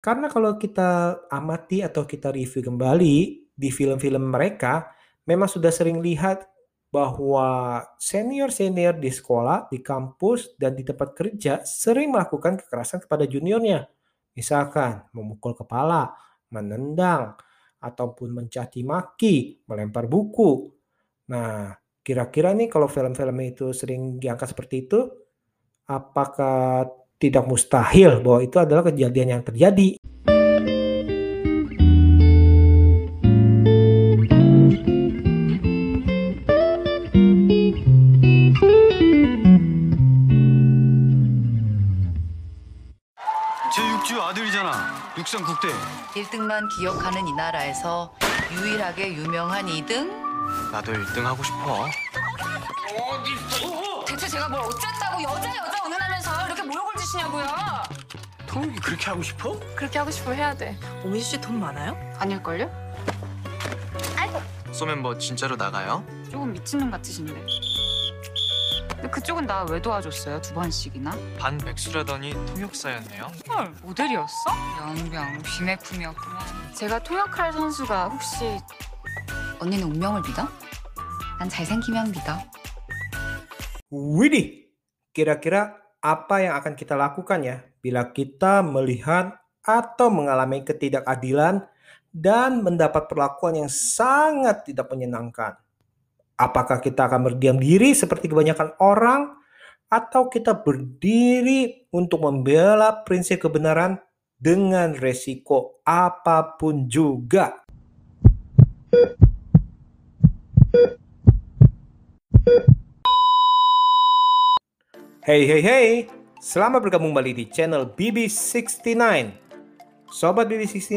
Karena kalau kita amati atau kita review kembali di film-film mereka, memang sudah sering lihat bahwa senior-senior di sekolah, di kampus, dan di tempat kerja sering melakukan kekerasan kepada juniornya. Misalkan memukul kepala, menendang, ataupun mencaci maki, melempar buku. Nah, kira-kira nih kalau film-film itu sering diangkat seperti itu, apakah tidak mustahil bahwa itu adalah kejadian yang terjadi. 제6주 아들이잖아. 육상 국대. 1등만 기억하는 이 나라에서 유일하게 유명한 2등? 나도 1등 하고 싶어. 대체 제가 뭘 어쨌다고 여자 여자 운운 주시냐고요? 통역이 그렇게 하고 싶어? 그렇게 하고 싶으면 해야 돼. 오미수 씨 돈 많아요? 아닐걸요? 소멤버 진짜로 나가요? 조금 미친놈 같으신데. 근데 그쪽은 나 왜 도와줬어요? 두 번씩이나? 반 백수라더니 통역사였네요. 헐, 모델이었어? 영병, 비매품이었구만. 제가 통역할 선수가 혹시 언니는 운명을 믿어? 난 잘생기면 믿어. Widih, kira-kira apa yang akan kita lakukan ya bila kita melihat atau mengalami ketidakadilan dan mendapat perlakuan yang sangat tidak menyenangkan? Apakah kita akan berdiam diri seperti kebanyakan orang atau kita berdiri untuk membela prinsip kebenaran dengan resiko apa pun juga? Hey hey hey, selamat bergabung kembali di channel BB69. Sobat BB69,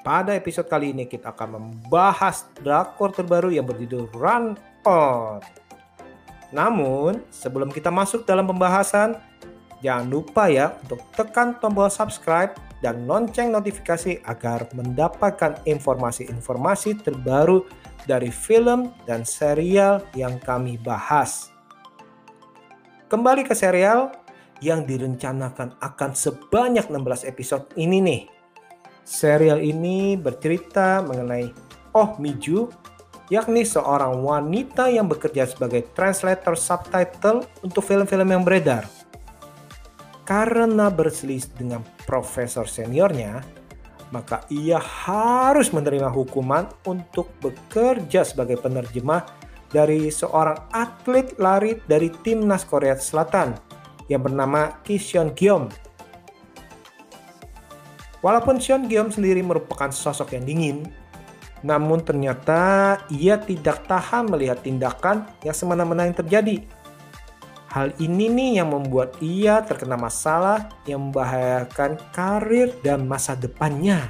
pada episode kali ini kita akan membahas drakor terbaru yang berjudul Run On. Namun, sebelum kita masuk dalam pembahasan, jangan lupa ya untuk tekan tombol subscribe dan lonceng notifikasi agar mendapatkan informasi-informasi terbaru dari film dan serial yang kami bahas. Kembali ke serial yang direncanakan akan sebanyak 16 episode ini nih. Serial ini bercerita mengenai Oh Miju, yakni seorang wanita yang bekerja sebagai translator subtitle untuk film-film yang beredar. Karena berselisih dengan profesor seniornya, maka ia harus menerima hukuman untuk bekerja sebagai penerjemah dari seorang atlet lari dari timnas Korea Selatan yang bernama Ki Seon Gyom. Walaupun Seon Gyom sendiri merupakan sosok yang dingin, namun ternyata ia tidak tahan melihat tindakan yang semena-mena yang terjadi. Hal ini nih yang membuat ia terkena masalah yang membahayakan karir dan masa depannya.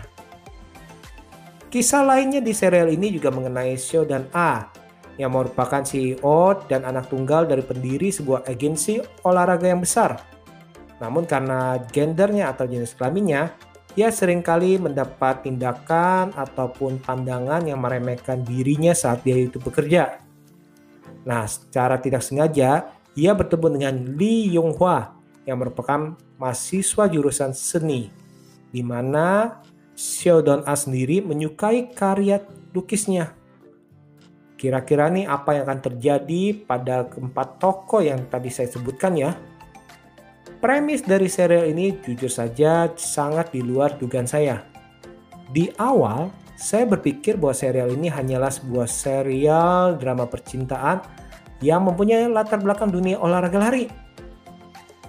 Kisah lainnya di serial ini juga mengenai Seo dan A yang merupakan CEO dan anak tunggal dari pendiri sebuah agensi olahraga yang besar. Namun karena gendernya atau jenis kelaminnya, ia sering kali mendapat tindakan ataupun pandangan yang meremehkan dirinya saat dia itu bekerja. Nah, secara tidak sengaja, ia bertemu dengan Lee Yong Hwa yang merupakan mahasiswa jurusan seni, di mana Xiao Don A sendiri menyukai karya lukisnya. Kira-kira nih apa yang akan terjadi pada keempat tokoh yang tadi saya sebutkan ya? Premis dari serial ini jujur saja sangat di luar dugaan saya. Di awal, saya berpikir bahwa serial ini hanyalah sebuah serial drama percintaan yang mempunyai latar belakang dunia olahraga lari.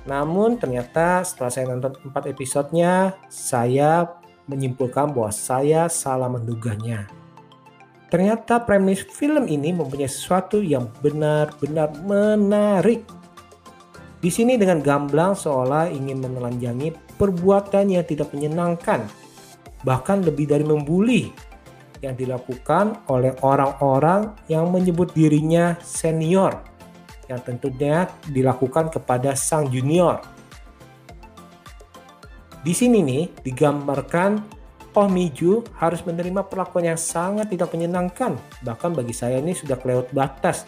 Namun ternyata setelah saya nonton 4 episodenya, saya menyimpulkan bahwa saya salah menduganya. Ternyata premis film ini mempunyai sesuatu yang benar-benar menarik. Di sini dengan gamblang seolah ingin menelanjangi perbuatan yang tidak menyenangkan, bahkan lebih dari membuli yang dilakukan oleh orang-orang yang menyebut dirinya senior yang tentunya dilakukan kepada sang junior. Di sini nih digambarkan Oh Miju harus menerima perlakuan yang sangat tidak menyenangkan. Bahkan bagi saya ini sudah kelewat batas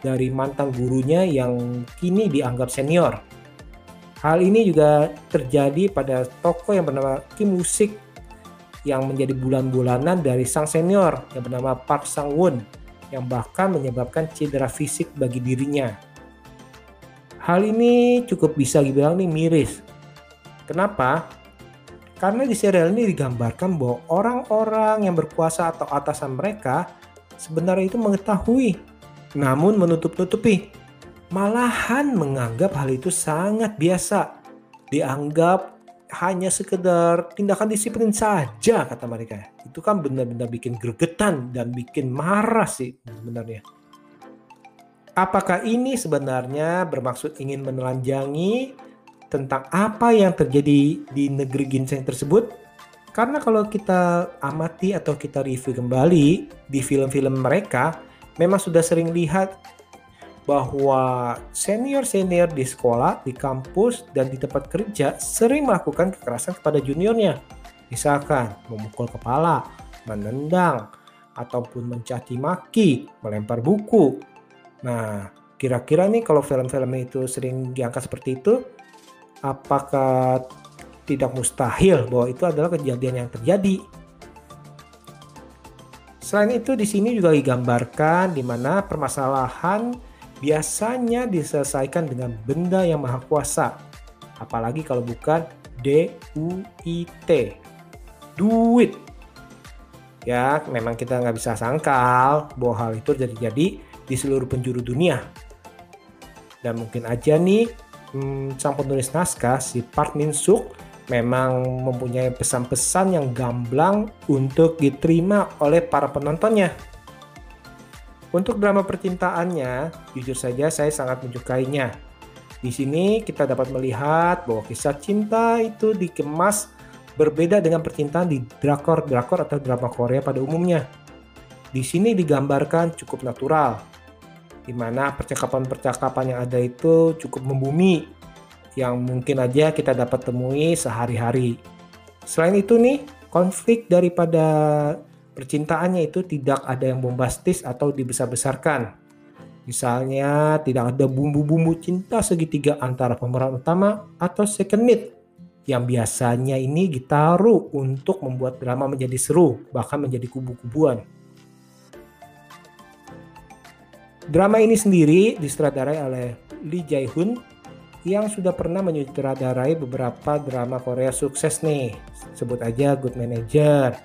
dari mantan gurunya yang kini dianggap senior. Hal ini juga terjadi pada tokoh yang bernama Kim Woo Sik yang menjadi bulan-bulanan dari sang senior yang bernama Park Sang Won yang bahkan menyebabkan cedera fisik bagi dirinya. Hal ini cukup bisa dibilang nih miris. Kenapa? Karena di serial ini digambarkan bahwa orang-orang yang berkuasa atau atasan mereka sebenarnya itu mengetahui, namun menutup-nutupi. Malahan menganggap hal itu sangat biasa. Dianggap hanya sekedar tindakan disiplin saja kata mereka. Itu kan benar-benar bikin gregetan dan bikin marah sih sebenarnya. Apakah ini sebenarnya bermaksud ingin menelanjangi tentang apa yang terjadi di negeri ginseng tersebut. Karena kalau kita amati atau kita review kembali di film-film mereka, memang sudah sering lihat bahwa senior-senior di sekolah, di kampus, dan di tempat kerja sering melakukan kekerasan kepada juniornya. Misalkan memukul kepala, menendang, ataupun mencaci maki, melempar buku. Nah, kira-kira nih kalau film-film itu sering diangkat seperti itu, apakah tidak mustahil bahwa itu adalah kejadian yang terjadi. Selain itu di sini juga digambarkan di mana permasalahan biasanya diselesaikan dengan benda yang maha kuasa. Apalagi kalau bukan D-U-I-T. Duit. Ya, memang kita nggak bisa sangkal bahwa hal itu terjadi di seluruh penjuru dunia. Dan mungkin aja nih hmm, sang penulis naskah si Park Min Suk memang mempunyai pesan-pesan yang gamblang untuk diterima oleh para penontonnya. Untuk drama percintaannya, jujur saja saya sangat menyukainya. Di sini kita dapat melihat bahwa kisah cinta itu dikemas berbeda dengan percintaan di drakor-drakor atau drama Korea pada umumnya. Di sini digambarkan cukup natural, di mana percakapan-percakapan yang ada itu cukup membumi yang mungkin aja kita dapat temui sehari-hari. Selain itu nih, konflik daripada percintaannya itu tidak ada yang bombastis atau dibesar-besarkan. Misalnya tidak ada bumbu-bumbu cinta segitiga antara pemeran utama atau second lead yang biasanya ini ditaruh untuk membuat drama menjadi seru, bahkan menjadi kubu-kubuan. Drama ini sendiri disutradarai oleh Lee Jae-hoon yang sudah pernah menyutradarai beberapa drama Korea sukses nih. Sebut aja Good Manager,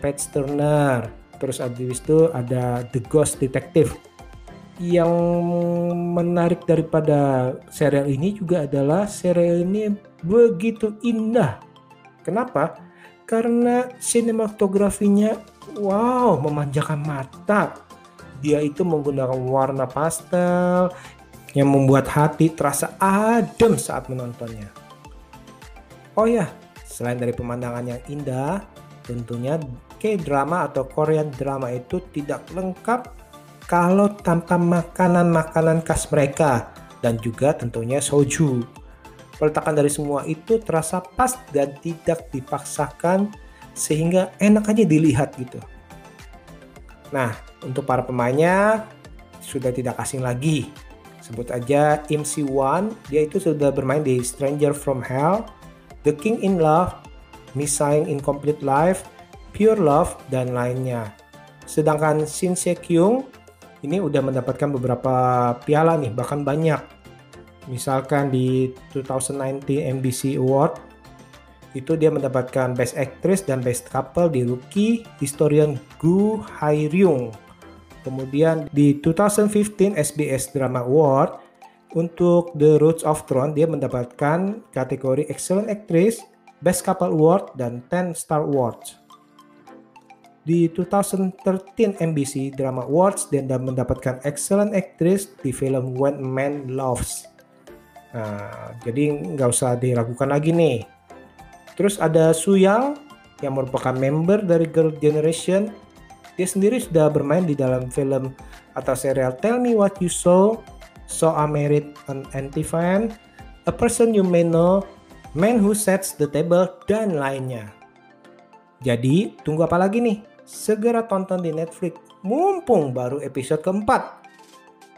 Pet Turner, terus abis itu ada The Ghost Detective. Yang menarik daripada serial ini juga adalah serial ini begitu indah. Kenapa? Karena sinematografinya wow memanjakan mata dia itu menggunakan warna pastel yang membuat hati terasa adem saat menontonnya. Oh ya, selain dari pemandangan yang indah, tentunya K-drama atau Korean drama itu tidak lengkap kalau tanpa makanan-makanan khas mereka dan juga tentunya soju. Peletakan dari semua itu terasa pas dan tidak dipaksakan sehingga enak aja dilihat gitu. Nah, untuk para pemainnya sudah tidak asing lagi. Sebut aja Im Si Wan, dia itu sudah bermain di Stranger from Hell, The King in Love, Missing Incomplete Life, Pure Love, dan lainnya. Sedangkan Shin Se Kyung ini udah mendapatkan beberapa piala nih, bahkan banyak. Misalkan di 2019 MBC Award itu dia mendapatkan Best Actress dan Best Couple di Rookie Historian Gu Hai-ryung. Kemudian di 2015 SBS Drama Award untuk The Roots of Throne dia mendapatkan kategori Excellent Actress, Best Couple Award dan 10 Star Awards. Di 2013 NBC Drama Awards dia mendapatkan Excellent Actress di film When Man Loves. Nah, jadi nggak usah diragukan lagi nih Terus ada Su Yang yang merupakan member dari Girl Generation. Dia sendiri sudah bermain di dalam film atau serial Tell Me What You Saw, So I Married an Anti-Fan, A Person You May Know, Man Who Sets the Table, dan lainnya. Jadi, tunggu apa lagi nih? Segera tonton di Netflix, mumpung baru episode keempat.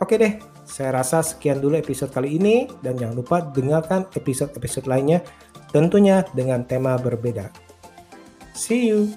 Oke deh, Saya rasa sekian dulu episode kali ini dan jangan lupa dengarkan episode-episode lainnya tentunya dengan tema berbeda. See you.